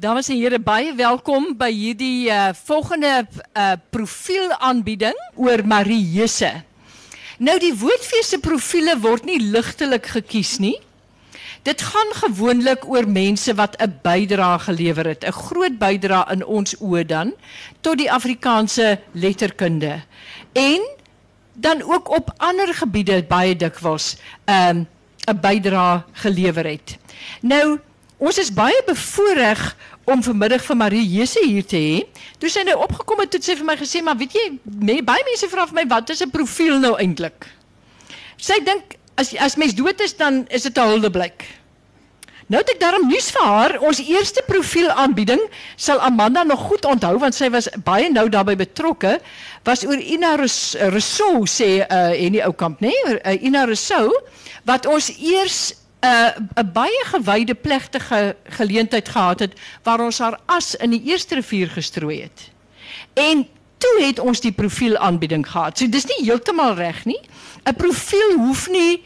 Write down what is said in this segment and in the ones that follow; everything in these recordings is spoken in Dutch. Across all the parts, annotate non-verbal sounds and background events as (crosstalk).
Dames en heren, baie welkom by hierdie uh, volgende uh, profielaanbieding oor Mariëse. Nou die woordfees se profiele word nie ligtelik gekies nie. Dit gaan gewoonlik oor mense wat 'n bydrae gelewer het, 'n groot bydrae in ons oë dan tot die Afrikaanse letterkunde. En dan ook op ander gebiede baie dikwels 'n um, 'n bydrae gelewer het. Nou Ons is baie bevoorreg om vanmiddag vir Marie Jesse hier te hê. Toe sy nou opgekom het, het sy vir my gesê, "Maar weet jy, me, baie mense vra vir my wat is 'n profiel nou eintlik?" Sy dink as as mens dood is, dan is dit 'n huldeblyk. Nou ek daarom nuus vir haar. Ons eerste profielaanbieding sal Amanda nog goed onthou want sy was baie nou daarbey betrokke. Was oor Ina Rousseau sê uh en die ou kamp, nê? Nee? Uh, Ina Rousseau wat ons eers 'n baie gewyde plegtige geleentheid gehad het waar ons haar as in die eerste rivier gestrooi het. En toe het ons die profielaanbieding gehad. So dis nie heeltemal reg nie. 'n Profiel hoef nie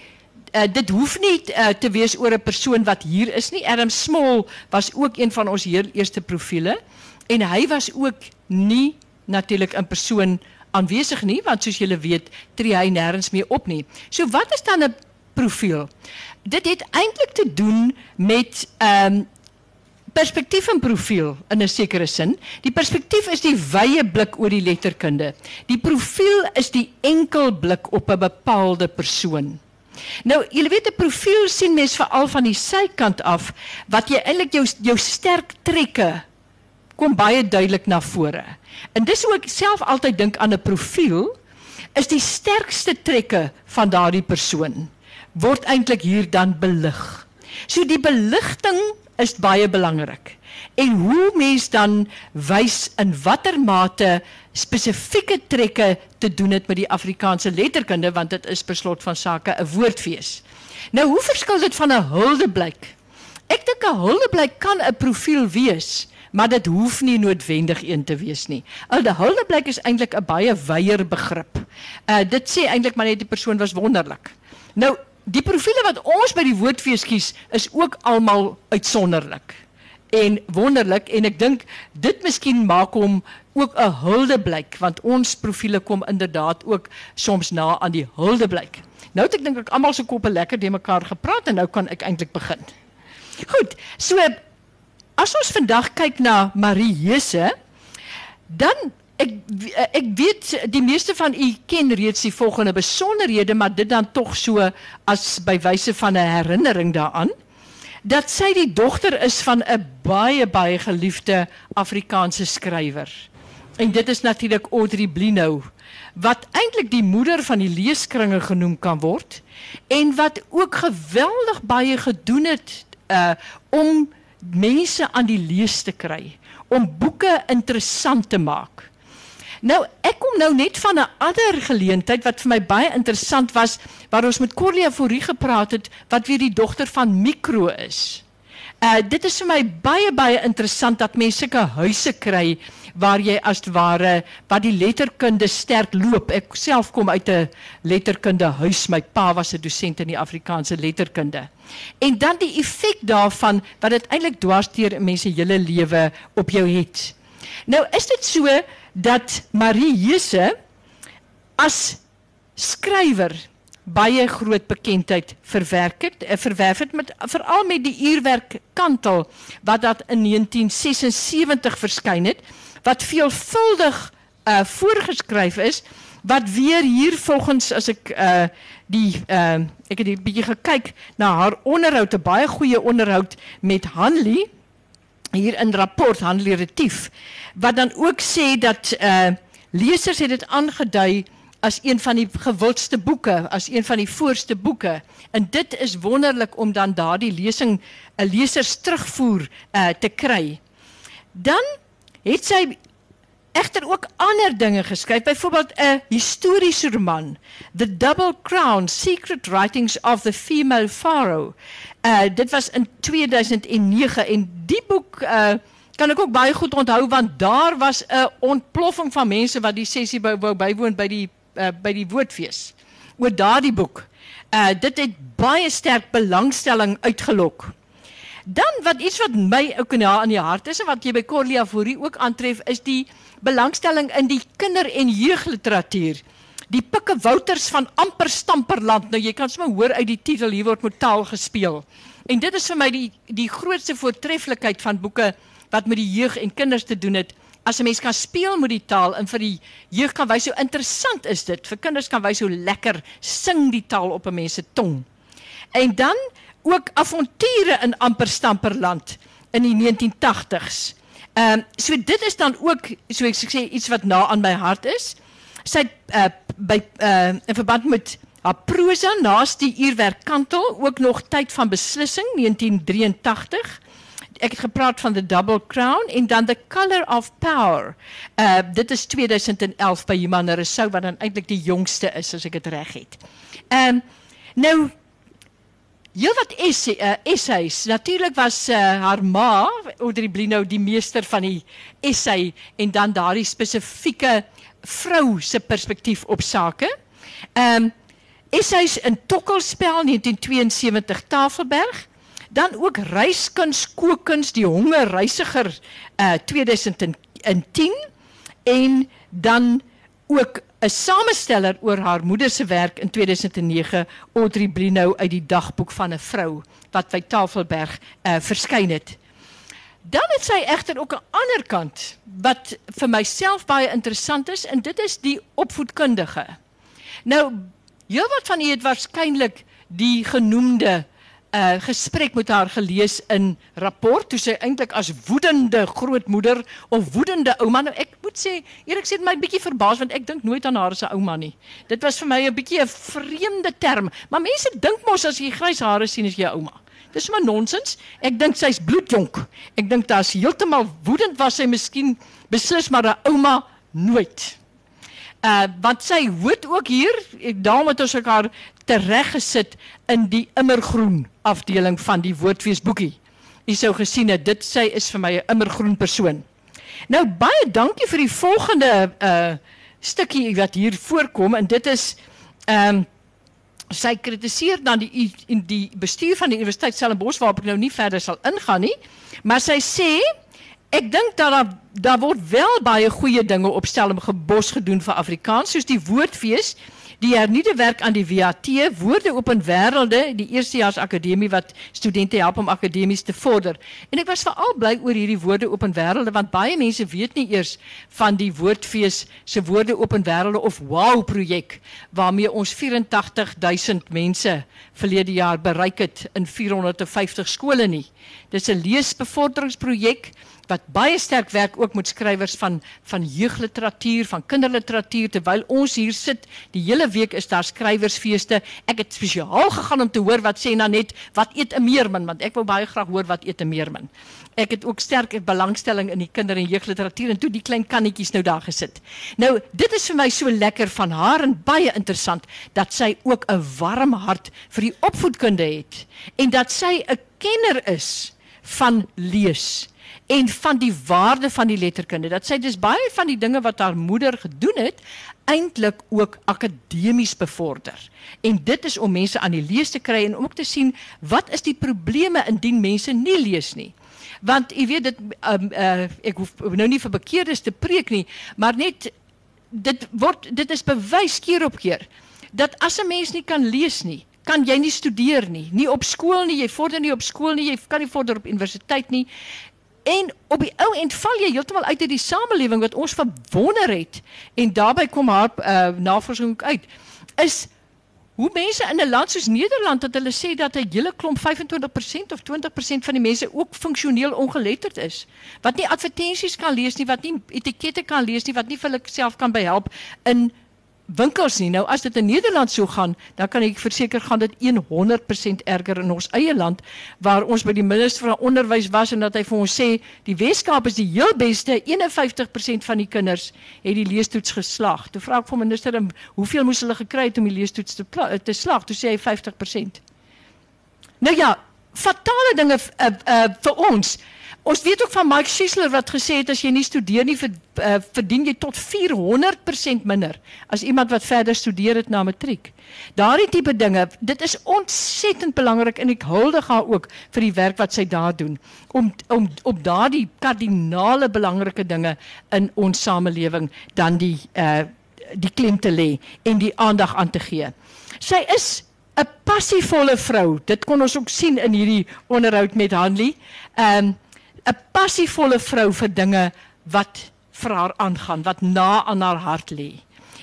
uh, dit hoef nie uh, te wees oor 'n persoon wat hier is nie. Adam Small was ook een van ons heel eerste profiele en hy was ook nie natuurlik 'n persoon aanwesig nie want soos julle weet tree hy nêrens meer op nie. So wat is dan 'n profiel? dit het eintlik te doen met ehm um, perspektief en profiel in 'n sekere sin. Die perspektief is die wye blik oor die letterkunde. Die profiel is die enkel blik op 'n bepaalde persoon. Nou, jy weet 'n profiel sien mens veral van die sykant af wat jy eintlik jou jou sterk trekke kom baie duidelik na vore. En dis hoe ek self altyd dink aan 'n profiel is die sterkste trekke van daardie persoon word eintlik hier dan belig. So die beligting is baie belangrik. En hoe mens dan wys in watter mate spesifieke trekke te doen het met die Afrikaanse letterkunde want dit is per slot van sake 'n woordfees. Nou hoe verskil dit van 'n huldeblyk? Ek dink 'n huldeblyk kan 'n profiel wees, maar dit hoef nie noodwendig een te wees nie. 'n Huldeblyk is eintlik 'n baie wyeer begrip. Uh dit sê eintlik maar net die persoon was wonderlik. Nou die profile wat ons by die woordfees kies is ook almal uitsonderlik en wonderlik en ek dink dit miskien maak hom ook 'n huldeblyk want ons profile kom inderdaad ook soms na aan die huldeblyk. Nou het ek dink ek almal se koppe lekker de mekaar gepraat en nou kan ek eintlik begin. Goed. So as ons vandag kyk na Marie Jesse dan Ek ek weet die meeste van u ken reeds die volgende besonderhede maar dit dan tog so as by wyse van 'n herinnering daaraan dat sy die dogter is van 'n baie baie geliefde Afrikaanse skrywer. En dit is natuurlik Audrey Blinow wat eintlik die moeder van die leeskringe genoem kan word en wat ook geweldig baie gedoen het uh om mense aan die lees te kry, om boeke interessant te maak. Nou, ek kom nou net van 'n ander geleentheid wat vir my baie interessant was, waar ons met Corlia Fourie gepraat het wat weer die dogter van Mikro is. Uh dit is vir my baie baie interessant dat mense sulke huise kry waar jy as ware wat die letterkunde sterk loop. Ek self kom uit 'n letterkunde huis. My pa was 'n dosent in die Afrikaanse letterkunde. En dan die effek daarvan wat dit eintlik dwarsteer mense hele lewe op jou het. Nou is dit so dat Marie Jesse as skrywer baie groot bekendheid verwerk het, eh, verwerf het met veral met die uurwerk Kantel wat dat in 1976 verskyn het wat veelvuldig uh voorgeskryf is wat weer hier volgens as ek uh die uh ek het 'n bietjie gekyk na haar onderhoud 'n baie goeie onderhoud met Hanlie hier in rapport Hanlie Retief wat dan ook sê dat uh lesers het dit aangedui as een van die gewildste boeke, as een van die voorste boeke. En dit is wonderlik om dan daardie lesing 'n lesers terugvoer uh te kry. Dan het sy egter ook ander dinge geskryf, byvoorbeeld 'n historiese roman, The Double Crown: Secret Writings of the Female Pharaoh. Uh dit was in 2009 en die boek uh kan ek ook baie goed onthou want daar was 'n ontploffing van mense wat die sessie wou by, bywoon by die uh, by die woordfees oor daardie boek. Uh dit het baie sterk belangstelling uitgelok. Dan wat iets wat my ook nou aan die hart is en wat jy by Corlia Fourie ook aantref is die belangstelling in die kinder- en jeugliteratuur. Die Pikke Wouters van amper Stamperland. Nou jy kan sommer hoor uit die titel hier word met taal gespeel. En dit is vir my die die grootste voortreffelikheid van boeke wat met die jeug en kinders te doen het. As 'n mens kan speel met die taal en vir die jeug kan wys hoe interessant is dit. Vir kinders kan wys hoe lekker sing die taal op 'n mens se tong. En dan ook avonture in amper Stamperland in die 1980s. Ehm so dit is dan ook so ek iets wat na aan my hart is. Sy uh, by uh, in verband met haar prosa naas die uurwerk kantel ook nog tyd van beslissing 1983. Ek het gepraat van the double crown en dan the color of power. Uh dit is 2011 by Human Resou wat dan eintlik die jongste is ek dit reg het. Ehm um, nou Heel wat essay, uh, essays. Natuurlijk was uh, haar ma, Audrey Blino, die meester van die essay en dan daardie spesifieke vrou se perspektief op sake. Ehm um, essays in Tokkelspel 1972 Tafelberg. Dan ook reiskuns, kookkuns, die hongerreisiger uh 2010 en dan ook 'n samesteller oor haar moeder se werk in 2009, Audrey Brinou uit die dagboek van 'n vrou wat by Tafelberg uh verskyn het. Dan het sy egter ook 'n ander kant wat vir myself baie interessant is en dit is die opvoedkundige. Nou, heelwat van u het waarskynlik die genoemde uh, gesprek met haar gelees in rapport toe sy eintlik as woedende grootmoeder of woedende ouma nou ek moet sê Erik sê my bietjie verbaas want ek dink nooit aan haar as 'n ouma nie. Dit was vir my 'n bietjie 'n vreemde term, maar mense dink mos as jy grys hare sien as jy ouma. Dis maar nonsens. Ek dink sy's bloedjonk. Ek dink daar's heeltemal woedend was sy miskien beslis maar 'n ouma nooit. Uh wat sy hoed ook hier, daarom het ons haar tereggesit in die immergroen afdeling van die woordfeesboekie. U sou gesien het dit sy is vir my 'n immergroen persoon. Nou baie dankie vir die volgende uh stukkie wat hier voorkom en dit is ehm um, sy kritiseer dan die in die bestuur van die Universiteit Stellenbosch waarop ek nou nie verder sal ingaan nie, maar sy sê ek dink dat daar daar word wel baie goeie dinge op Stellenbosch gedoen vir Afrikaans soos die woordfees die hernieuwde werk aan die VAT, woorde op een werelde, die eerstejaars akademie wat studenten help om akademies te vorder. En ek was veral bly oor hierdie woorde op een werelde, want baie mense weet nie eers van die woordfees se woorde op een werelde of wow projek, waarmee ons 84.000 mense verlede jaar bereik het in 450 skole nie. Dis 'n leesbevorderingsprojek wat baie sterk werk ook met skrywers van van jeugliteratuur, van kinderliteratuur terwyl ons hier sit. Die hele week is daar skrywersfeeste. Ek het spesiaal gegaan om te hoor wat sê Nanet, wat eet 'n meermin want ek wou baie graag hoor wat eet 'n meermin. Ek het ook sterk belangstelling in die kinder- en jeugliteratuur en toe die klein kannetjies nou daar gesit. Nou, dit is vir my so lekker van haar en baie interessant dat sy ook 'n warm hart vir die opvoedkunde het en dat sy 'n kenner is van lees en van die waarde van die letterkunde. Dat sy dus baie van die dinge wat haar moeder gedoen het, eintlik ook akademies bevorder. En dit is om mense aan die lees te kry en om ook te sien wat is die probleme indien mense nie lees nie. Want jy weet dit um, uh, ek hoef nou nie vir bekeerdes te preek nie, maar net dit word dit is bewys keer op keer dat as 'n mens nie kan lees nie, kan jy nie studeer nie, nie op skool nie, jy vorder nie op skool nie, jy kan nie vorder op universiteit nie. En op die ou end val jy heeltemal uit uit die samelewing wat ons verwonder het en daarbey kom haar uh, navorsing uit is hoe mense in 'n land soos Nederland dat hulle sê dat 'n hele klomp 25% of 20% van die mense ook funksioneel ongeletterd is wat nie advertensies kan lees nie wat nie etikette kan lees nie wat nie vir hulle self kan behelp in winkels nie. Nou as dit in Nederland so gaan, dan kan ek verseker gaan dit 100% erger in ons eie land waar ons by die minister van onderwys was en dat hy vir ons sê die Weskaap is die heel beste, 51% van die kinders het die leestoets geslaag. Toe vra ek vir minister hoeveel moes hulle gekry het om die leestoets te te slag? Toe sê hy 50%. Nou ja, fatale dinge uh, uh, vir ons. Ons weet ook van Mike Schiesler wat gesê het as jy nie studeer nie uh, verdien jy tot 400% minder as iemand wat verder studeer het na matriek. Daardie tipe dinge, dit is ontsettend belangrik en ek huldig haar ook vir die werk wat sy daar doen om om op daardie kardinale belangrike dinge in ons samelewing dan die uh die klem te lê en die aandag aan te gee. Sy is 'n passievolle vrou. Dit kon ons ook sien in hierdie onderhoud met Hanlie. Ehm um, 'n passievolle vrou vir dinge wat vir haar aangaan, wat na aan haar hart lê.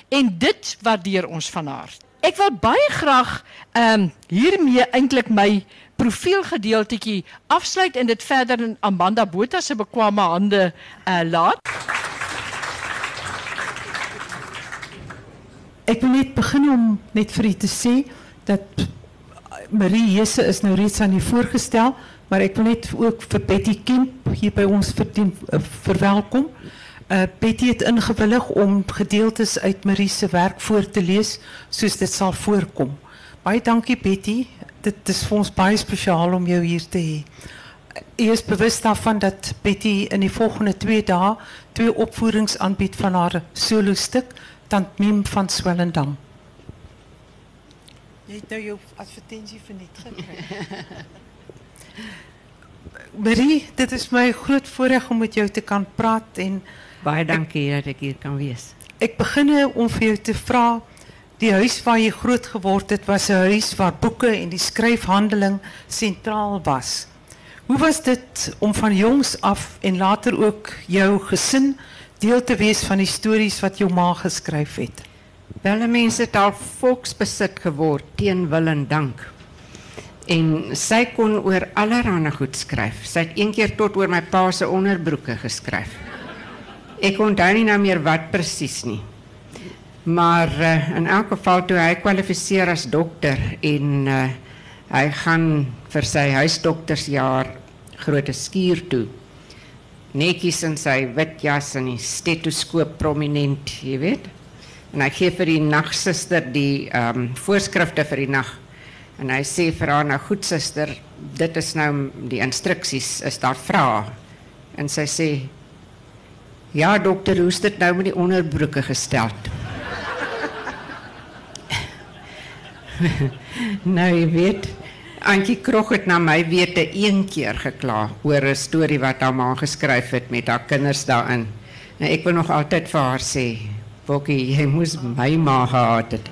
En dit waardeer ons van haar. Ek wil baie graag ehm um, hiermee eintlik my profielgedeeltjie afsluit en dit verder in Amanda Botha se bekwame hande uh, laat. Ek wil net begin om net vir u te sê dat Marie Jesse is nou reeds aan u voorgestel maar ik wil net ook voor Betty Kemp hier bij ons verdien, uh, verwelkom. Uh, Betty het ingewillig om gedeeltes uit Marie's werk voor te lezen, zoals dit zal voorkomen. Baie dankie Betty, dit is voor ons baie speciaal om jou hier te hê. U is bewust daarvan dat Betty in die volgende twee dagen twee opvoerings aanbiedt van haar solo stuk, Tant Miem van Swellendam. Het nou jou advertensie verniet gekry. (laughs) Marie, dit is my groot voorreg om met jou te kan praat en baie dankie dat ek hier kan wees. Ek begin om vir jou te vra die huis waar jy groot geword het was 'n huis waar boeke en die skryfhandeling sentraal was. Hoe was dit om van jongs af en later ook jou gesin deel te wees van die stories wat jou ma geskryf het? Wel mense het al volksbesit geword teen wil en dank. En sy kon oor allerhande goed skryf. Sy het een keer tot oor my pa se onderbroeke geskryf. Ek onthou nie nou meer wat presies nie. Maar uh, in elk geval toe hy kwalifiseer as dokter en uh, hy gaan vir sy huisdoktersjaar groot skuur toe. Netjies in sy wit jas en die stetoskoop prominent, jy weet. En hy gee vir die nagsuster die ehm um, voorskrifte vir die nag. En hy sê vir haar nou goed suster, dit is nou die instruksies, is daar vrae? En sy sê Ja dokter, hoe is dit nou met die onderbroeke gestel? (laughs) nou jy weet, Antjie Krog het na my wete een keer gekla oor 'n storie wat haar ma geskryf het met haar kinders daarin. En ek wil nog altyd vir haar sê, Bokkie, jy moes my ma gehad het.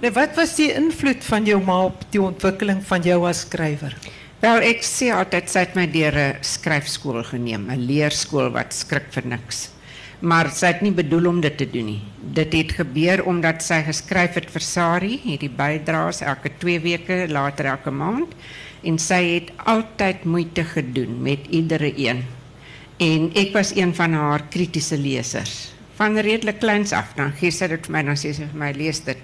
Nee, wat was die invloed van jou ma op die ontwikkeling van jou as skrywer? Wel, ek sê altyd sy het my deur 'n skryfskool geneem, 'n leerskool wat skrik vir niks. Maar sy het nie bedoel om dit te doen nie. Dit het gebeur omdat sy geskryf het vir Sari, hierdie bydraes elke 2 weke, later elke maand, en sy het altyd moeite gedoen met iedere een. En ek was een van haar kritiese lesers. Van redelik kleins af, dan gee sy dit my, dan my lees dit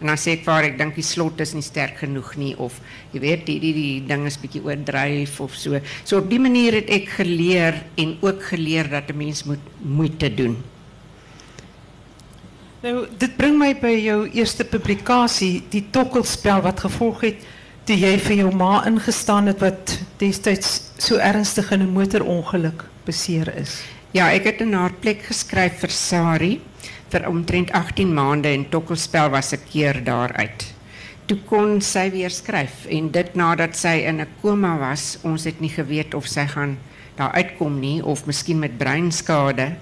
En dan sê ek vir haar ek dink die slot is nie sterk genoeg nie of jy weet die die die ding is bietjie oordryf of so. So op die manier het ek geleer en ook geleer dat 'n mens moet moeite doen. Nou dit bring my by jou eerste publikasie, die tokkelspel wat gevolg het toe jy vir jou ma ingestaan het wat destyds so ernstig in 'n motorongeluk beseer is. Ja, ek het in haar plek geskryf vir Sari vir omtrent 18 maande en tokkelspel was 'n keer daaruit. Toe kon sy weer skryf en dit nadat sy in 'n koma was, ons het nie geweet of sy gaan daar uitkom of miskien met breinskade,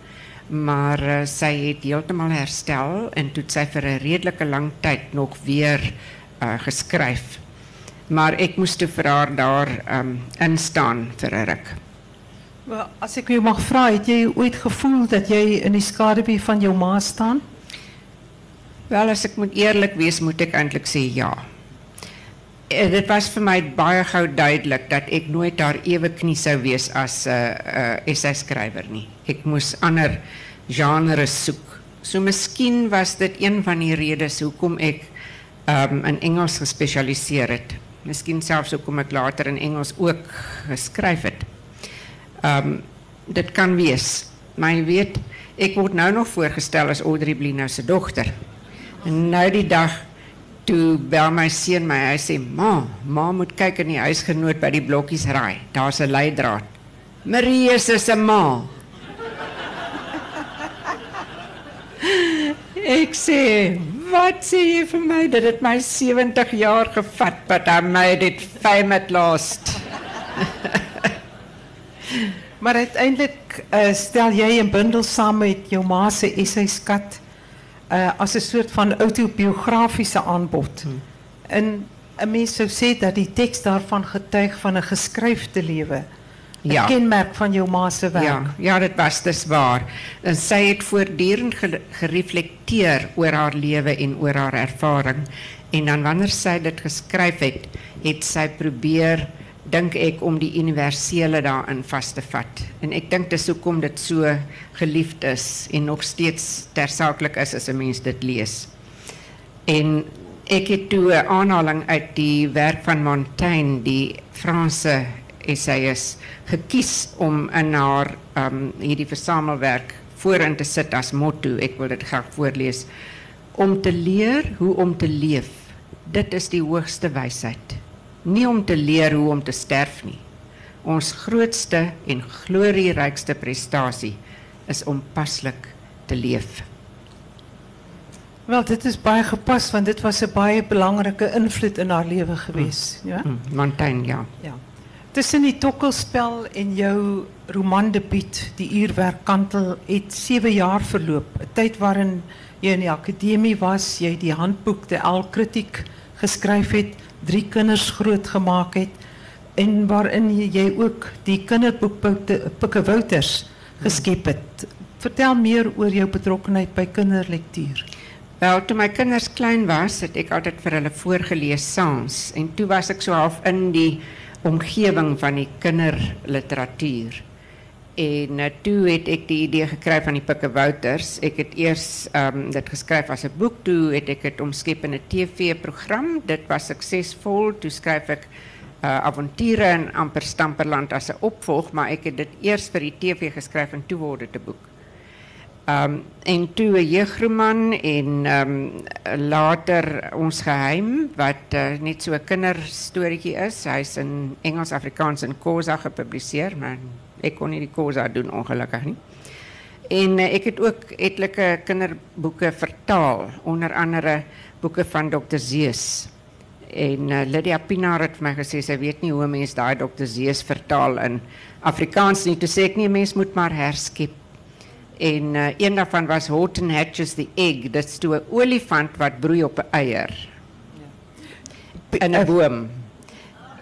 maar uh, sy het heeltemal herstel en toe sy vir 'n redelike lang tyd nog weer uh, geskryf. Maar ek moes toe vir haar daar um, instaan vir 'n ruk. Als ik u mag vragen, heb jij ooit gevoel dat jij in die van jouw ma staan? Wel, als ik moet eerlijk wees, moet ik eindelijk zeggen ja. Het eh, was voor mij baie duidelijk dat ik nooit daar even knie zou wees als uh, uh, essay-schrijver. Ik moest ander genres zoeken. So misschien was dit een van die redenen hoekom ik um, in Engels gespecialiseerd. Misschien zelfs hoekom ik later in Engels ook geschreven heb. Um, dit kan wees. Maar je weet, ik word nou nog voorgesteld als Audrey Blino se dochter. En nou die dag, Toe bel my seun my, hy sê: "Ma, ma moet kyk in die huisgenoot by die blokkies raai. Daar's 'n leidraad." Marie is se ma. (laughs) Ek sê, wat sê jy vir my dat dit my 70 jaar gevat but I made it fame at last. (laughs) Maar uiteindelik uh, stel jy 'n bundel saam met jou ma se essayskat uh as 'n soort van autobiografiese aanbod. Hmm. En 'n mens sou sê dat die teks daarvan getuig van 'n geskryfde lewe. 'n Ja. kenmerk van jou ma se werk. Ja, ja, dit was dis waar. En sy het voortdurend ge gereflekteer oor haar lewe en oor haar ervaring. En dan wanneer sy dit geskryf het, het sy probeer dink ek om die universele daarin vas te vat. En ek dink dis hoekom dit so geliefd is en nog steeds tersaaklik is as 'n mens dit lees. En ek het toe 'n aanhaling uit die werk van Montaigne, die Franse essayist, gekies om in haar um hierdie versamelwerk voorin te sit as motto. Ek wil dit graag voorlees. Om te leer hoe om te leef. Dit is die hoogste wysheid. Nie om te leer hoe om te sterf nie. Ons grootste en glorierykste prestasie is om paslik te leef. Wel, dit is baie gepas want dit was 'n baie belangrike invloed in haar lewe gewees, ja. Hm, Montaigne, ja. Ja. Tussen die tokkelspel en jou romandebuut, die uurwerk kantel, het 7 jaar verloop. 'n Tyd waarin jy in die akademie was, jy die handboek De El Kritiek geskryf het, drie kinders grootgemaak het en waarin jy ook die kinderboek Wouters geskep het. Vertel meer oor jou betrokkenheid by kinderlektuur. Wel, toe my kinders klein was, het ek altyd vir hulle voorgeles saans en toe was ek so half in die omgewing van die kinderliteratuur. En uh, toe het ek die idee gekry van die Pikke Wouters. Ek het eers um, dit geskryf as 'n boek, toe het ek dit omskep in 'n TV-program. Dit was suksesvol. Toe skryf ek uh, avonture in amper Stamperland as 'n opvolg, maar ek het dit eers vir die TV geskryf en toe word dit 'n boek. Um, en toe 'n jeugroman en um, later ons geheim wat uh, net so 'n kinderstorieetjie is. In Engels, Afrikaans en Khoza gepubliseer, maar ek kon nie die Khoza doen ongelukkig nie. En uh, ek het ook etlike kinderboeke vertaal, onder andere boeke van Dr. Zeus. En uh, Lydia Pinaar het my gesê sy weet nie hoe 'n mens daai Dr. Zeus vertaal in Afrikaans nie. Toe sê ek nee, mens moet maar herskep. En uh, een daarvan was Horton Hatches the Egg. Dit is toe 'n olifant wat broei op 'n eier. In 'n boom.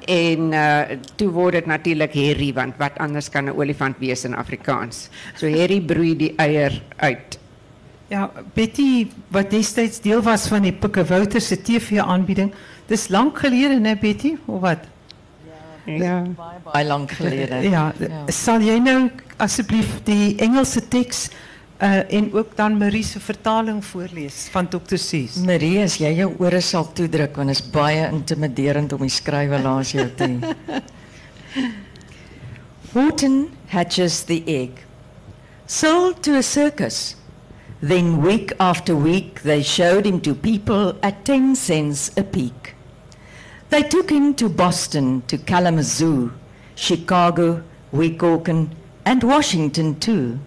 En uh, toe word dit natuurlik Harry want wat anders kan 'n olifant wees in Afrikaans. So Harry broei die eier uit. Ja, Betty, wat destijds deel was van die Pikke Wouters se TV-aanbieding, dis lank gelede, né Betty, of wat? Ja. Baie lank gelede. (laughs) Ja, sal jy nou asseblief die Engelse teks uh, en ook dan Marie se vertaling voorlees van Dr. Seuss? Marie, as jy jou ore sal toedruk want is baie intimiderend om die skrywe langs jou te hê. (laughs) Horton hatches the egg. Sold to a circus. Then week after week they showed him to people at 10 cents a peek. They took him to Boston, to Kalamazoo, Chicago, Weehawken, and Washington too.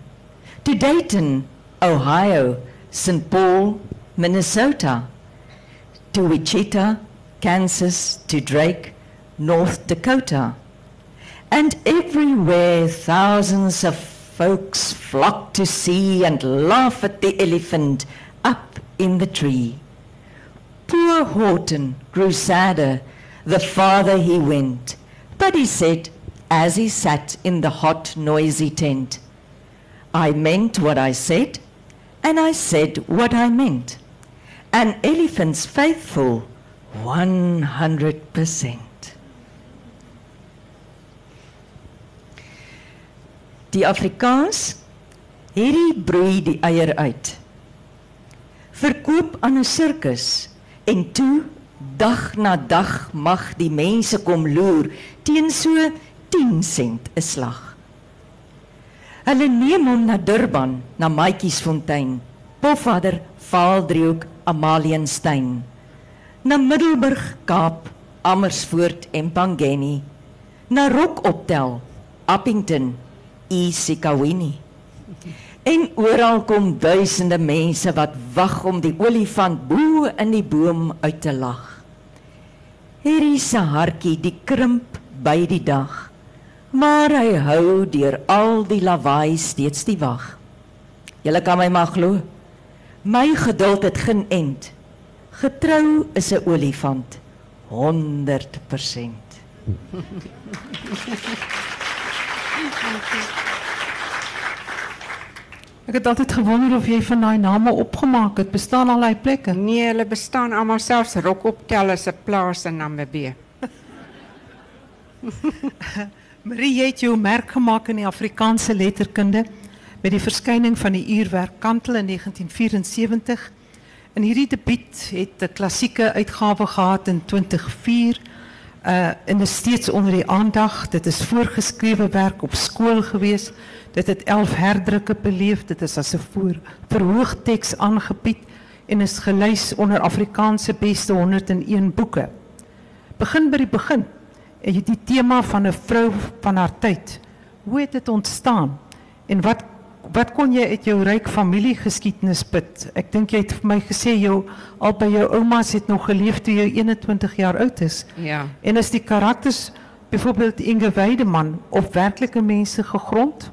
To Dayton, Ohio, St. Paul, Minnesota. To Wichita, Kansas, to Drake, North Dakota. And everywhere thousands of folks flock to see and laugh at the elephant up in the tree. Poor Horton grew sadder the farther he went, but he said, as he sat in the hot, noisy tent, I meant what I said, and I said what I meant. An elephant's faithful 100%. Die Afrikaans hierdie broei die eier uit. Verkoop aan 'n sirkus en toe dag na dag mag die mense kom loer teen so 10 sent 'n slag. Hulle neem hom na Durban, na Maatjiesfontein, Pofadder, Vaaldriehoek, Amalienstein. na Middelburg, Kaap, Amersfoort en Pangeni, na Rockoptel, Appington, eSikawini. En oral kom duisende mense wat wag om die olifant bo in die boom uit te lag. Hierdie se hartjie die krimp by die dag. Maar hy hou deur al die lawaai steeds die wag. Julle kan my maar glo. My geduld het geen end. Getrou is 'n olifant 100%. Ek het altyd gewonder of jy van daai name opgemaak het. Bestaan al daai plekke? Nee, hulle bestaan almal selfs Rockoptel is 'n plaas in Namibië. (laughs) Marie, jy het jou merk gemaak in die Afrikaanse letterkunde met die verskyning van die uurwerk Kantel in 1974. En hierdie debuut het 'n klassieke uitgawe gehad in 2004. Uh en is steeds onder die aandag. Dit is voorgeskrewe werk op skool gewees. Dit het 11 herdrukke beleef. Dit is as 'n voor verhoogteks aangebied en is gelys onder Afrikaanse beste 101 boeke. Begin by die begin. Die tema van 'n vrou van haar tyd. Hoe het dit ontstaan? En wat wat kon jy uit jou ryk familiegeskiedenis put? Ek dink jy het vir my gesê jou al by jou ouma's het nog geleef toe jy 21 jaar oud is. Ja. En is die karakters byvoorbeeld Inge Weideman op werklike mense gegrond?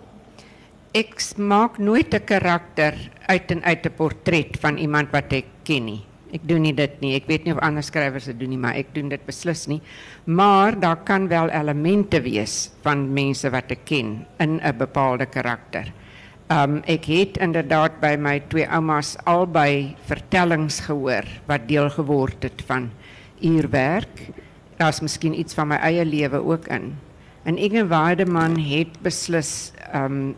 Ek s- maak nooit 'n karakter uit en uit 'n portret van iemand wat ek ken nie. Ek doen nie dit nie. Ek weet nie of ander skrywers dit doen nie, maar ek doen dit beslis nie. Maar daar kan wel elemente wees van mense wat ek ken in 'n bepaalde karakter. Um ek het inderdaad by my twee oumas albei vertellings gehoor wat deel geword het van uurwerk. Daar's miskien iets van my eie lewe ook in. En Inge Weideman het beslis um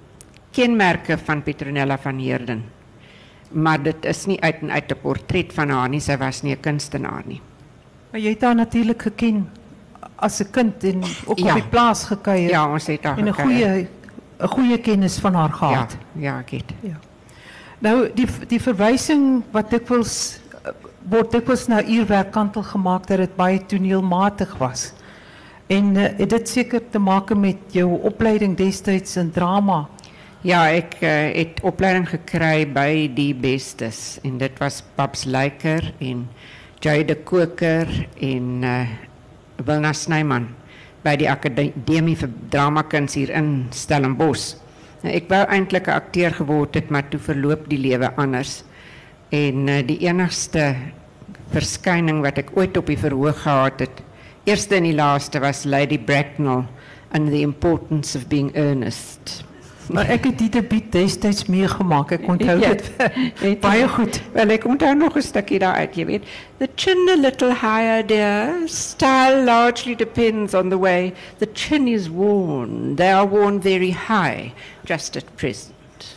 kenmerke van Petronella van Heerden. Maar dit is nie uit en uit 'n portret van haar nie. Sy was nie 'n kunstenaar nie. Maar jy het haar natuurlik geken as 'n kind en ook Ja. op die plaas gekuier Ja, ons het haar en 'n goeie 'n goeie kennis van haar Ja, gehad. ja, ek het. Ja. Nou die die verwysing wat dikwels word dikwels na uurwerk kantel gemaak dat dit baie toneelmatig was. En uh, dit seker te maak met jou opleiding destyds in drama. Ja, ek uh, het opleiding gekry by die bestes en dit was Babs Leiker en Jay de Koker en uh, Wilna Snyman by die Akademie vir Dramakuns hier in Stellenbosch. Nou, ek wou eintlik 'n akteur geword het, maar toe verloop die lewe anders. En uh, die enigste verskyning wat ek ooit op die verhoog gehad het, eerste en die was Lady Bracknell and the importance of being earnest. Maar ek het die debuut destyds meegemaak. Ek onthou Ja, dit het- (laughs) baie goed. Wel, ek onthou nog 'n stukkie daaruit, jy weet. The chin a little higher, dear. Style largely depends on the way the chin is worn. They are worn very high, just at present.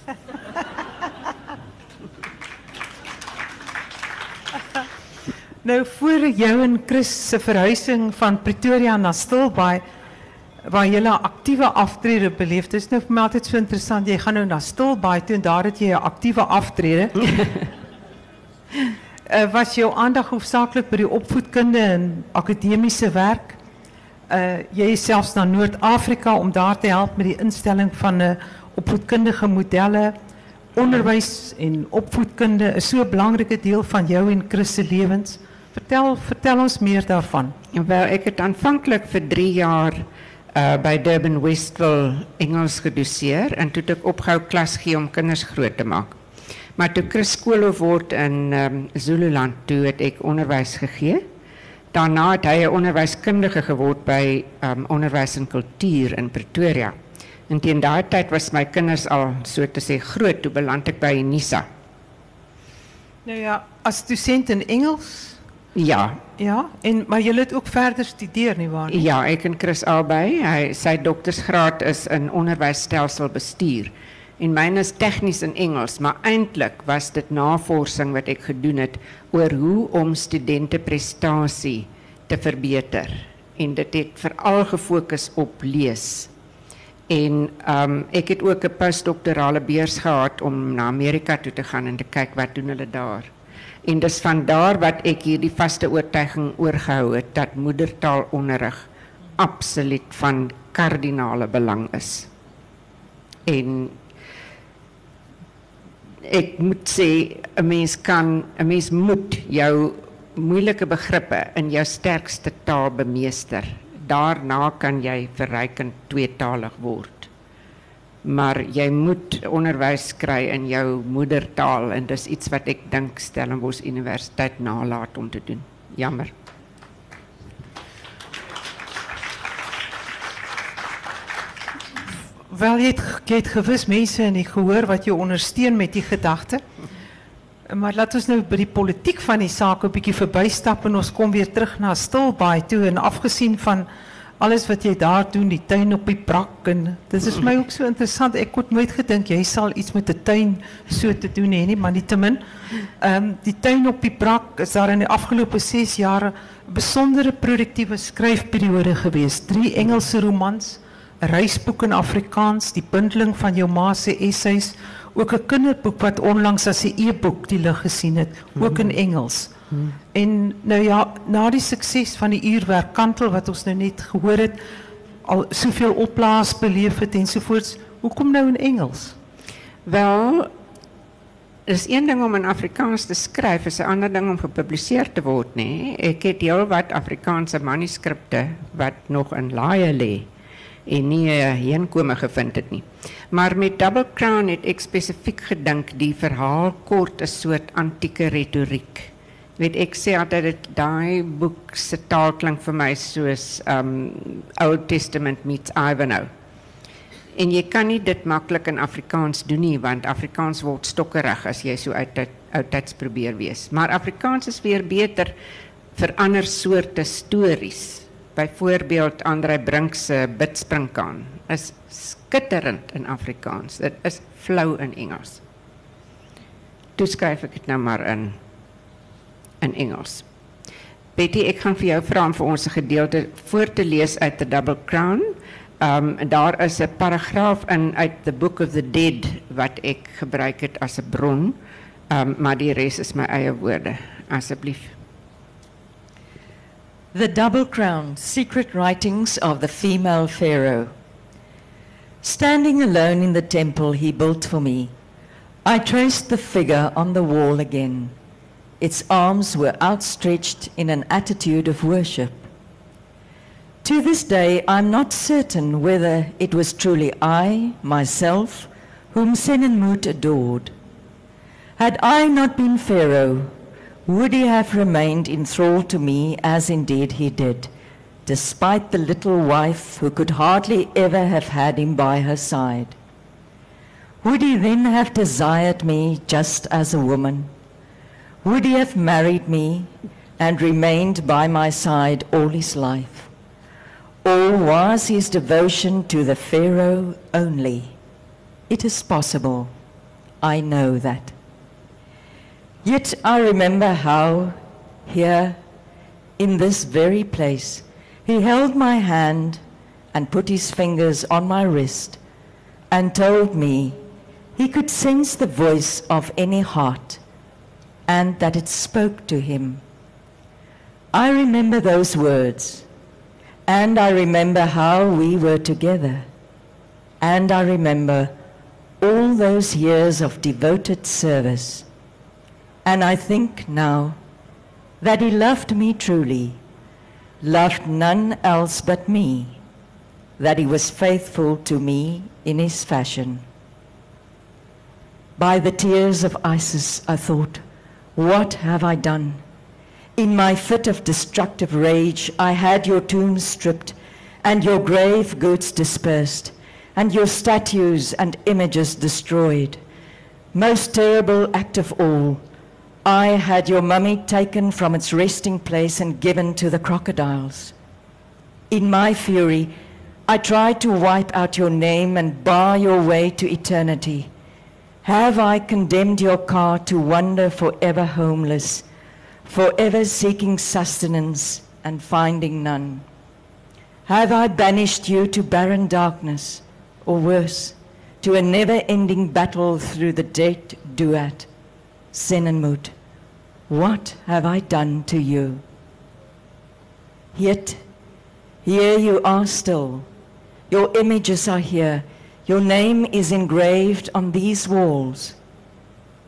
(laughs) Nou voor jou en Chris se verhuising van Pretoria na Stilbaai waar jy 'n aktiewe aftrede beleef. Dit is nou altyd so interessant. Jy gaan nou na Stilbaai toe en daar het jy 'n aktiewe aftrede. uh, (laughs) was jou aandag hoofsaaklik by die opvoedkunde en akademiese werk? Uh jy is selfs na Noord-Afrika om daar te help met die instelling van 'n uh, opvoedkundige modelle. Onderwys en opvoedkunde is so 'n belangrike deel van jou en Chris se lewens. Vertel vertel ons meer daarvan. Wel, ek het aanvanklik vir 3 jaar uh, by Durban Westville Engels gedoseer en toe het ek opgehou klas gee om kinders groot te maak. Maar toe Chris skoolhoof word in um, Zululand, toe het ek onderwys gegee. Daarna het hy 'n onderwyskundige geword by um, onderwys en kultuur in Pretoria. En teen daai tyd was my kinders al so te sê groot, toe beland ek by Unisa. Nou ja, as dosent in Engels, Ja, ja, en maar jy het ook verder studeer nie waar nie? Ja, ek en Chris albei. Hy sy doktorsgraad is in onderwysstelselbestuur. En myne is tegnies in Engels, maar eintlik was dit navorsing wat ek gedoen het oor hoe om studente prestasie te verbeter. En dit het veral gefokus op lees. En um ek het ook 'n postdoktorale beurs gehad om na Amerika toe te gaan en te kyk wat doen hulle daar. En dis van daar wat ek hierdie vaste oortuiging oorgehou het dat moedertaalonderrig absoluut van kardinale belang is. En ek moet sê 'n mens kan 'n mens moet jou moeilike begrippe in jou sterkste taal bemeester. Daarna kan jy verrykend tweetalig word. Maar jy moet onderwys kry in jou moedertaal en dis iets wat ek dink Stellenbosch Universiteit nalat om te doen. Jammer. Wel, je hebt, je hebt gewis mensen en ik gehoor wat je ondersteunt met die gedachte. Maar laten we nou bij die politiek van die zaak een beetje voorbij stappen. Ons kom weer terug naar Stilbaai toe. En afgezien van alles wat jy daar doen, die tuin op die brak. En dit is mij ook zo so interessant. Ik had nooit gedacht, jij zal iets met de tuin zo te doen hê, nie, maar niettemin. Um, die tuin op die brak is daar in de afgelopen zes jaar een bijzondere productieve schrijfperiode geweest. Drie Engelse romans. 'n reisboek in Afrikaans, die bundeling van jou ma se essays, ook 'n kinderboek wat onlangs as 'n e-boek die lig gesien het, ook in Engels. En nou ja, na die sukses van die uurwerk kantel wat ons nou net gehoor het, al soveel oplaas beleef het ensovoorts, hoekom nou in Engels? Wel, er is één ding om in Afrikaans te schrijven, is een ander ding om gepubliceerd te worden. Nee. Ik heb heel wat Afrikaanse manuscripten wat nog in laaie lê en nie 'n uh, heenkome gevind het nie. Maar met Double Crown het ek spesifiek gedink die verhaal kort 'n soort antieke retoriek. Weet ek sê dat daai boek se taal klink vir my soos um Old Testament meets Ivanhoe. En jy kan nie dit maklik in Afrikaans doen nie want Afrikaans word stokkerig as jy so uit oudtyds probeer wees. Maar Afrikaans is weer beter vir ander soorte stories Bijvoorbeeld André Brink se bidspringkaan is skitterend in Afrikaans. Dit is flou in Engels. Toe skryf ek dit nou maar in in Engels. Betty, ek gaan vir jou vra om vir ons 'n gedeelte voor te lees uit The Double Crown. Um daar is 'n paragraaf in uit The Book of the Dead wat ek gebruik het as 'n bron. Um maar die res is my eie woorde. Asseblief. The Double Crown Secret Writings of the Female Pharaoh. Standing alone in the temple he built for me, I traced the figure on the wall again. Its arms were outstretched in an attitude of worship. To this day, I'm not certain whether it was truly I, myself, whom Senenmut adored. Had I not been Pharaoh, would he have remained enthralled to me as indeed he did, despite the little wife who could hardly ever have had him by her side? Would he then have desired me just as a woman? Would he have married me and remained by my side all his life? Or was his devotion to the Pharaoh only? It is possible. I know that. Yet I remember how, here, in this very place, he held my hand and put his fingers on my wrist and told me he could sense the voice of any heart and that it spoke to him. I remember those words, and I remember how we were together, and I remember all those years of devoted service and I think now that he loved me truly, loved none else but me, that he was faithful to me in his fashion. By the tears of Isis, I thought, what have I done? In my fit of destructive rage, I had your tombs stripped and your grave goods dispersed and your statues and images destroyed. Most terrible act of all, I had your mummy taken from its resting place and given to the crocodiles. In my fury, I tried to wipe out your name and bar your way to eternity. Have I condemned your car to wander forever homeless, forever seeking sustenance and finding none? Have I banished you to barren darkness, or worse, to a never ending battle through the dead duat? sin and mood. What have I done to you? Yet, here you are still. Your images are here. Your name is engraved on these walls.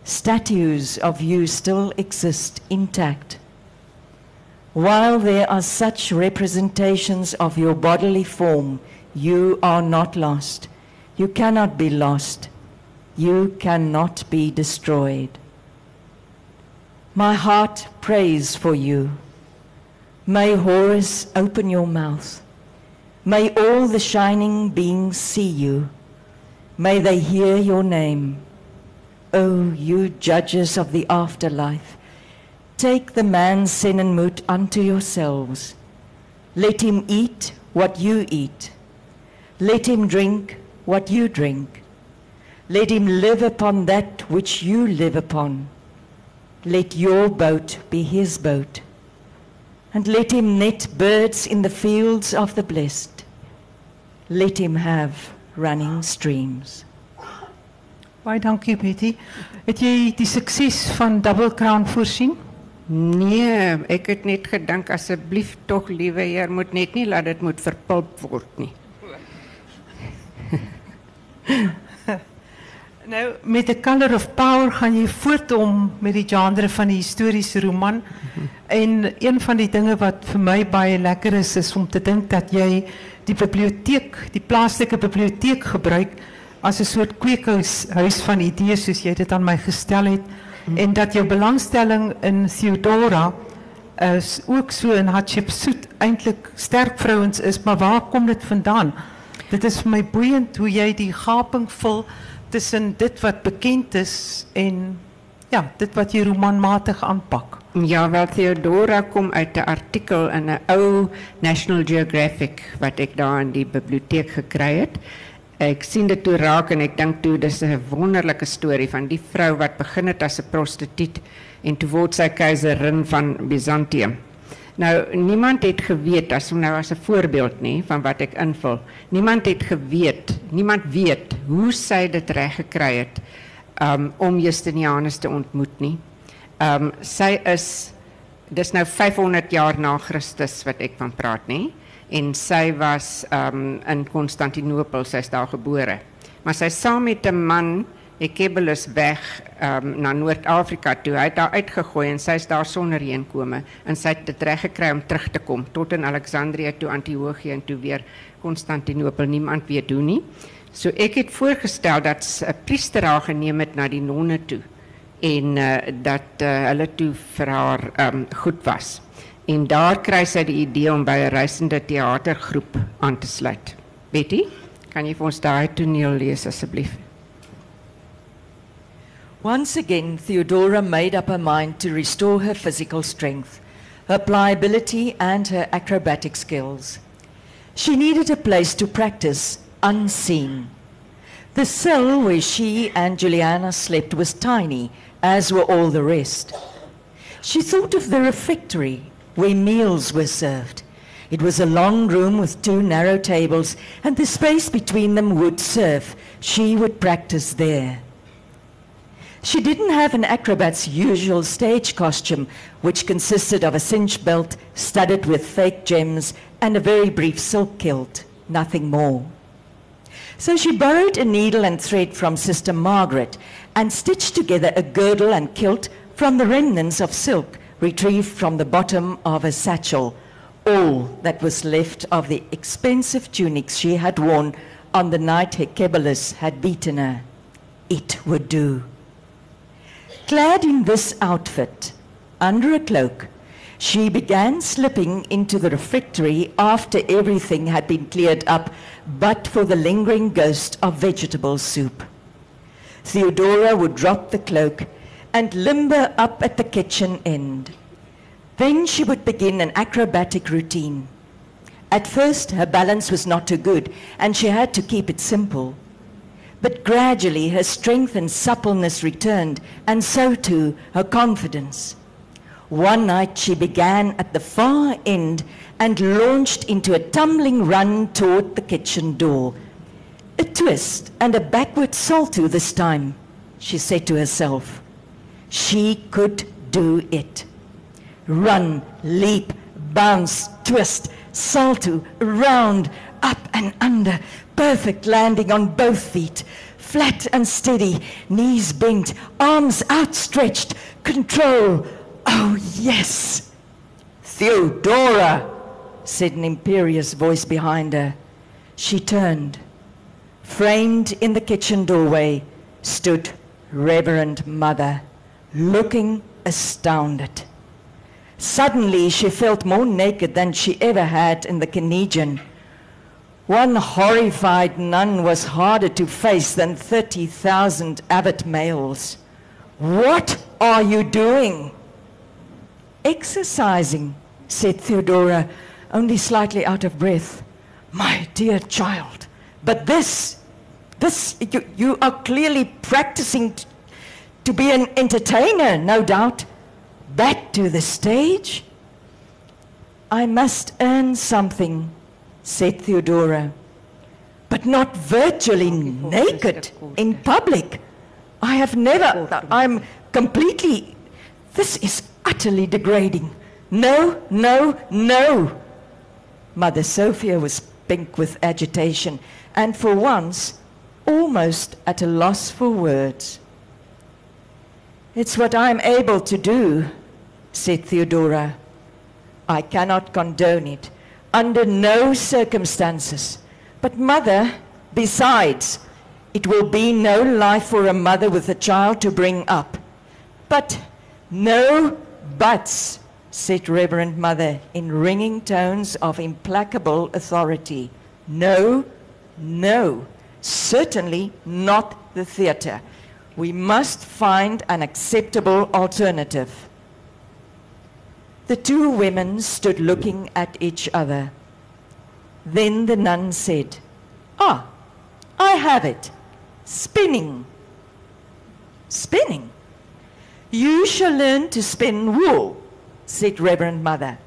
Statues of you still exist intact. While there are such representations of your bodily form, you are not lost. You cannot be lost. You cannot be destroyed. My heart prays for you. May Horus open your mouth. May all the shining beings see you. May they hear your name. O you judges of the afterlife, take the man Senenmut unto yourselves. Let him eat what you eat. Let him drink what you drink. Let him live upon that which you live upon. Let your boat be his boat. And let him net birds in the fields of the blessed. Let him have running streams. Baie dankie Betty. Het jy die sukses van Double Crown voorsien? Nee, ek het net gedink asseblief tog liewe Heer moet net nie laat dit moet verpulp word nie. (laughs) Nou met The Color of Power gaan jy voort om met die genre van die historiese roman. Mhm. En een van die dinge wat vir my baie lekker is is om te dink dat jy die biblioteek, die plaaslike biblioteek gebruik as 'n soort kweekhuis huis van idees soos jy dit aan my gestel het en dat jou belangstelling in Theodora is ook so in Hatshepsut eintlik sterk vrouens is, maar waar kom dit vandaan? Dit is vir my boeiend hoe jy die gaping vul tussen dit wat bekend is en ja, dit wat jy romanmatig aanpak. Ja, wel Theodora kom uit 'n artikel in 'n ou National Geographic wat ek daar in die biblioteek gekry het. Ek sien dit toe raak en ek dink toe dis 'n wonderlike storie van die vrou wat begin het as 'n prostituut en toe word sy keiserin van Byzantium. Nou niemand het geweet as nou as 'n voorbeeld nê van wat ek invul. Niemand het geweet, niemand weet hoe sy dit reg gekry het um, om Justinianus te ontmoet nie. Um sy is nou 500 jaar na Christus wat ek van praat nê en sy was um in Konstantinopel, is daar gebore. Maar sy saam met 'n man Ekebelus weg um, na Noord-Afrika toe. Hy het daar uitgegooi en is daar sonder heenkome en sy het dit reg gekry om terug te kom tot in Alexandrië toe Antiochië en toe weer Konstantinopel. Niemand weet hoe nie. So ek het voorgestel dat 'n priester haar geneem het na die nonne toe en uh, dat uh, hulle toe vir haar um, goed was. En daar kry sy die idee om by 'n reisende teatergroep aan te sluit. Betty, kan jy vir ons daai toneel lees asseblief? Once again, Theodora made up her mind to restore her physical strength, her pliability, and her acrobatic skills. She needed a place to practice unseen. The cell where she and Juliana slept was tiny, as were all the rest. She thought of the refectory where meals were served. It was a long room with two narrow tables, and the space between them would serve. She would practice there. She didn't have an acrobat's usual stage costume, which consisted of a cinch belt studded with fake gems and a very brief silk kilt, nothing more. So she borrowed a needle and thread from Sister Margaret and stitched together a girdle and kilt from the remnants of silk retrieved from the bottom of a satchel, all that was left of the expensive tunics she had worn on the night Hecebelus had beaten her. It would do. Clad in this outfit, under a cloak, she began slipping into the refectory after everything had been cleared up but for the lingering ghost of vegetable soup. Theodora would drop the cloak and limber up at the kitchen end. Then she would begin an acrobatic routine. At first, her balance was not too good, and she had to keep it simple. But gradually her strength and suppleness returned, and so too her confidence. One night she began at the far end and launched into a tumbling run toward the kitchen door. A twist and a backward salto this time, she said to herself. She could do it. Run, leap, bounce, twist, salto, round, up and under, perfect landing on both feet, flat and steady, knees bent, arms outstretched, control. Oh, yes. Theodora, said an imperious voice behind her. She turned. Framed in the kitchen doorway stood Reverend Mother, looking astounded. Suddenly, she felt more naked than she ever had in the Canadian. One horrified nun was harder to face than 30,000 abbot males. What are you doing? Exercising, said Theodora, only slightly out of breath. My dear child, but this, this, you, you are clearly practicing t- to be an entertainer, no doubt. Back to the stage? I must earn something, said Theodora, but not virtually naked in public. I have never, I'm completely, this is utterly degrading. No, no, no. Mother Sophia was pink with agitation and for once almost at a loss for words. It's what I'm able to do, said Theodora. I cannot condone it under no circumstances. But, mother, besides, it will be no life for a mother with a child to bring up. But, no buts, said Reverend Mother in ringing tones of implacable authority. No, no, certainly not the theatre. We must find an acceptable alternative. The two women stood looking at each other. Then the nun said, Ah, I have it. Spinning. Spinning? You shall learn to spin wool, said Reverend Mother.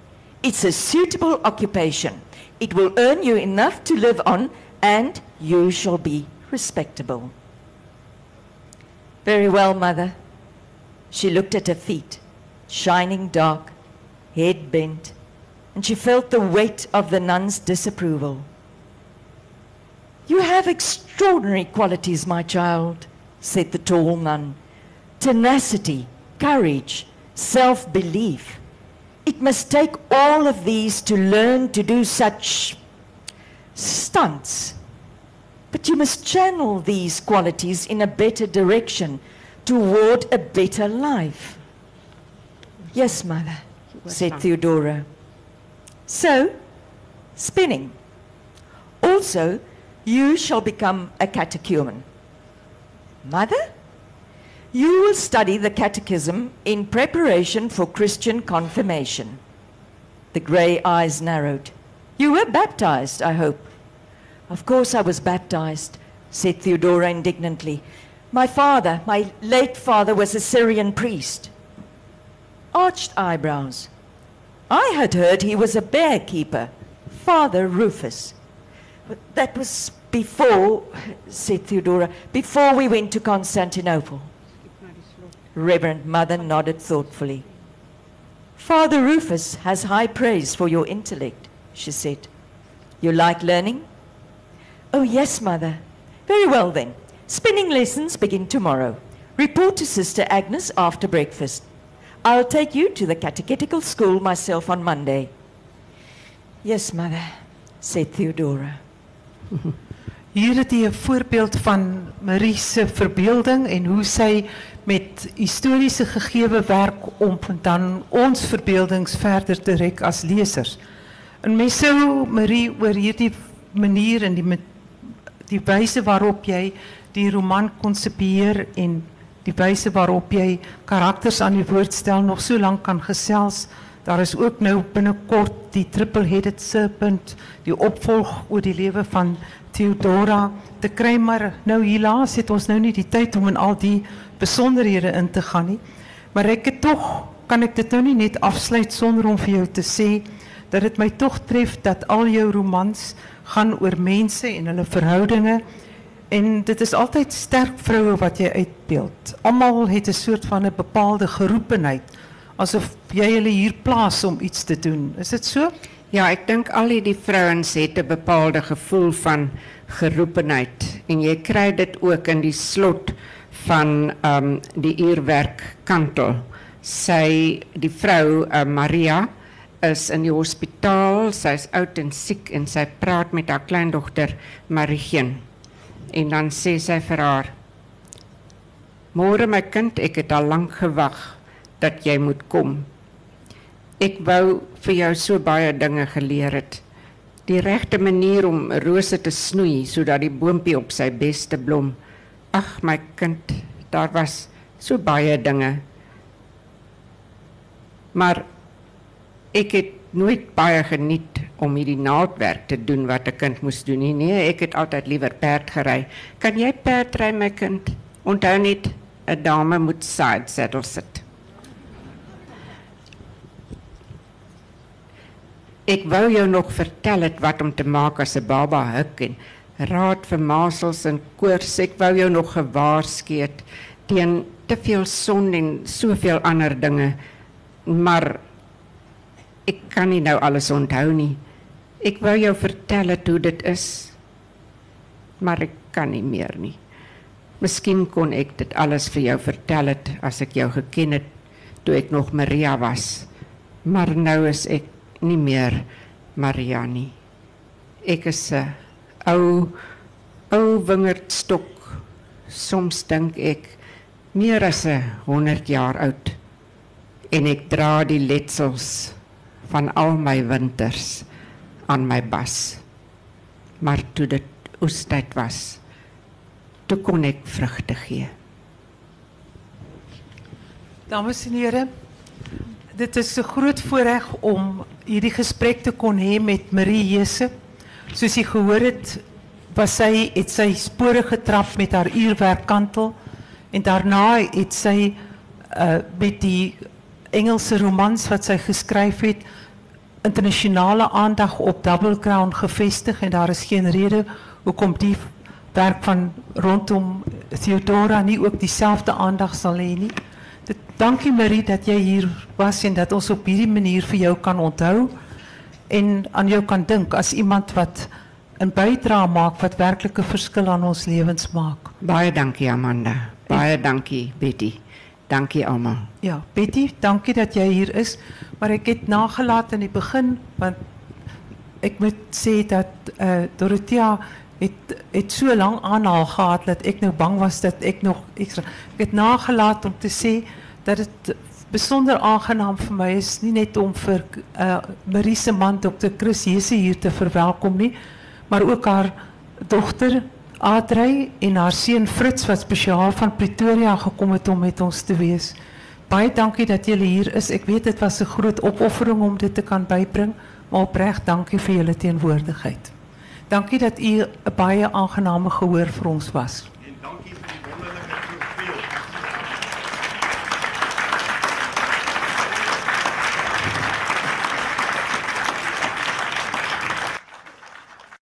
It's a suitable occupation. It will earn you enough to live on, and you shall be respectable. Very well, Mother. She looked at her feet, shining dark, head bent, and she felt the weight of the nun's disapproval. You have extraordinary qualities, my child, said the tall nun. Tenacity, courage, self belief. It must take all of these to learn to do such stunts. But you must channel these qualities in a better direction toward a better life. Yes, mother, said Theodora. So, spinning. Also, you shall become a catechumen. Mother, you will study the catechism in preparation for Christian confirmation. The grey eyes narrowed. You were baptized, I hope. Of course I was baptized, said Theodora indignantly. My father, my late father, was a Syrian priest. Arched eyebrows. I had heard he was a bear keeper, Father Rufus. But that was before, said Theodora, before we went to Constantinople. Reverend Mother nodded thoughtfully. Father Rufus has high praise for your intellect, she said. You like learning? Oh, yes, Mother. Very well then. Spinning lessons begin tomorrow. Report to Sister Agnes after breakfast. I'll take you to the catechetical school myself on Monday. Yes, Mother, said Theodora. (laughs) Hier het 'n voorbeeld van Marie se verbeelding en hoe sy met historiese gegewe werk om dan ons verbeeldings verder te rek as lesers. En mens sou Marie oor hierdie manier en die die wyse waarop jy die roman konsepieer en die wyse waarop jy karakters aan die woord stel nog so lank kan gesels. Daar is ook nou binnekort die triple-headed serpent, die opvolg oor die lewe van Theodora te kry, maar nou helaas het ons nou nie die tyd om in al die besonderhede in te gaan nie. Maar ek het tog kan ek dit nou nie net afsluit sonder om vir jou te sê dat dit my tog tref dat al jou romans gaan oor mense en hulle verhoudinge en dit is altyd sterk vroue wat jy uitbeeld. Almal het 'n soort van 'n bepaalde geroepenheid asof jy hulle hier plaas om iets te doen. Is dit so? Ja, ek dink al die vrouens het 'n bepaalde gevoel van geroepenheid en jy kry dit ook in die slot van ehm um, die uurwerk kantel. Sy die vrou uh, Maria is in die hospitaal, sy's oud en siek en sy praat met haar kleindogter Marigeen. En dan sê sy vir haar: "Môre my kind, ek het al lank gewag dat jy moet kom. Ek wou vir jou so baie dinge geleer het. Die regte manier om rose te snoei sodat die boontjie op sy beste blom. Ag my kind, daar was so baie dinge. Maar ek het nooit baie geniet om hierdie naaldwerk te doen wat 'n kind moes doen nie. Nee, ek het altyd liewer perd gery. Kan jy perd ry my kind? Onthou net 'n dame moet side saddle sit. Ek wou jou nog vertel het wat om te maak as 'n baba huk en raad vir masels en koors. Ek wou jou nog gewaarsku het teen te veel son en soveel ander dinge. Maar ek kan nie nou alles onthou nie. Ek wou jou vertel het hoe dit is. Maar ek kan nie meer nie. Miskien kon ek dit alles vir jou vertel het as ek jou geken het toe ek nog Maria was. Maar nou is ek nie meer Mariani. Ek is 'n ou ou wingerdstok. Soms dink ek meer as 'n 100 jaar oud en ek dra die letsels van al my winters aan my bas. Maar toe dit oestyd was, toe kon ek vrugte gee. Dames en heren, dit is een groot voorrecht om hierdie gesprek te kon hê met Marie Jesse. Soos jy gehoor het, was sy het sy spore getrap met haar uurwerkkantel en daarna het sy uh met die Engelse romans wat sy geskryf het internasionale aandag op Double Crown gevestig en daar is geen rede hoekom die werk van rondom Theodora nie ook dieselfde aandag sal hê. Dit, dankie Marie dat jy hier was en dat ons op hierdie manier vir jou kan onthou en aan jou kan dink as iemand wat 'n bydrae maak wat werklik 'n verskil aan ons lewens maak. Baie dankie Amanda. Baie dankie Betty. Dankie almal. Ja, Betty, dankie dat jy hier is, maar ek het nagelaat in die begin want ek moet sê dat uh, Dorothea het het so lank aanhaal gehad dat ek nou bang was dat ek nog ekstra ek het nagelaat om te sê dat dit besonder aangenaam vir my is nie net om vir uh Marie man Dr. Chris hier te verwelkom nie, maar ook haar dogter Adrey en haar seun Fritz wat spesiaal van Pretoria gekom het om met ons te wees. Baie dankie dat julle hier is. Ek weet dit was 'n groot opoffering om dit te kan bybring, maar opreg dankie vir julle teenwoordigheid. Dankie dat u 'n baie aangename gehoor vir ons was.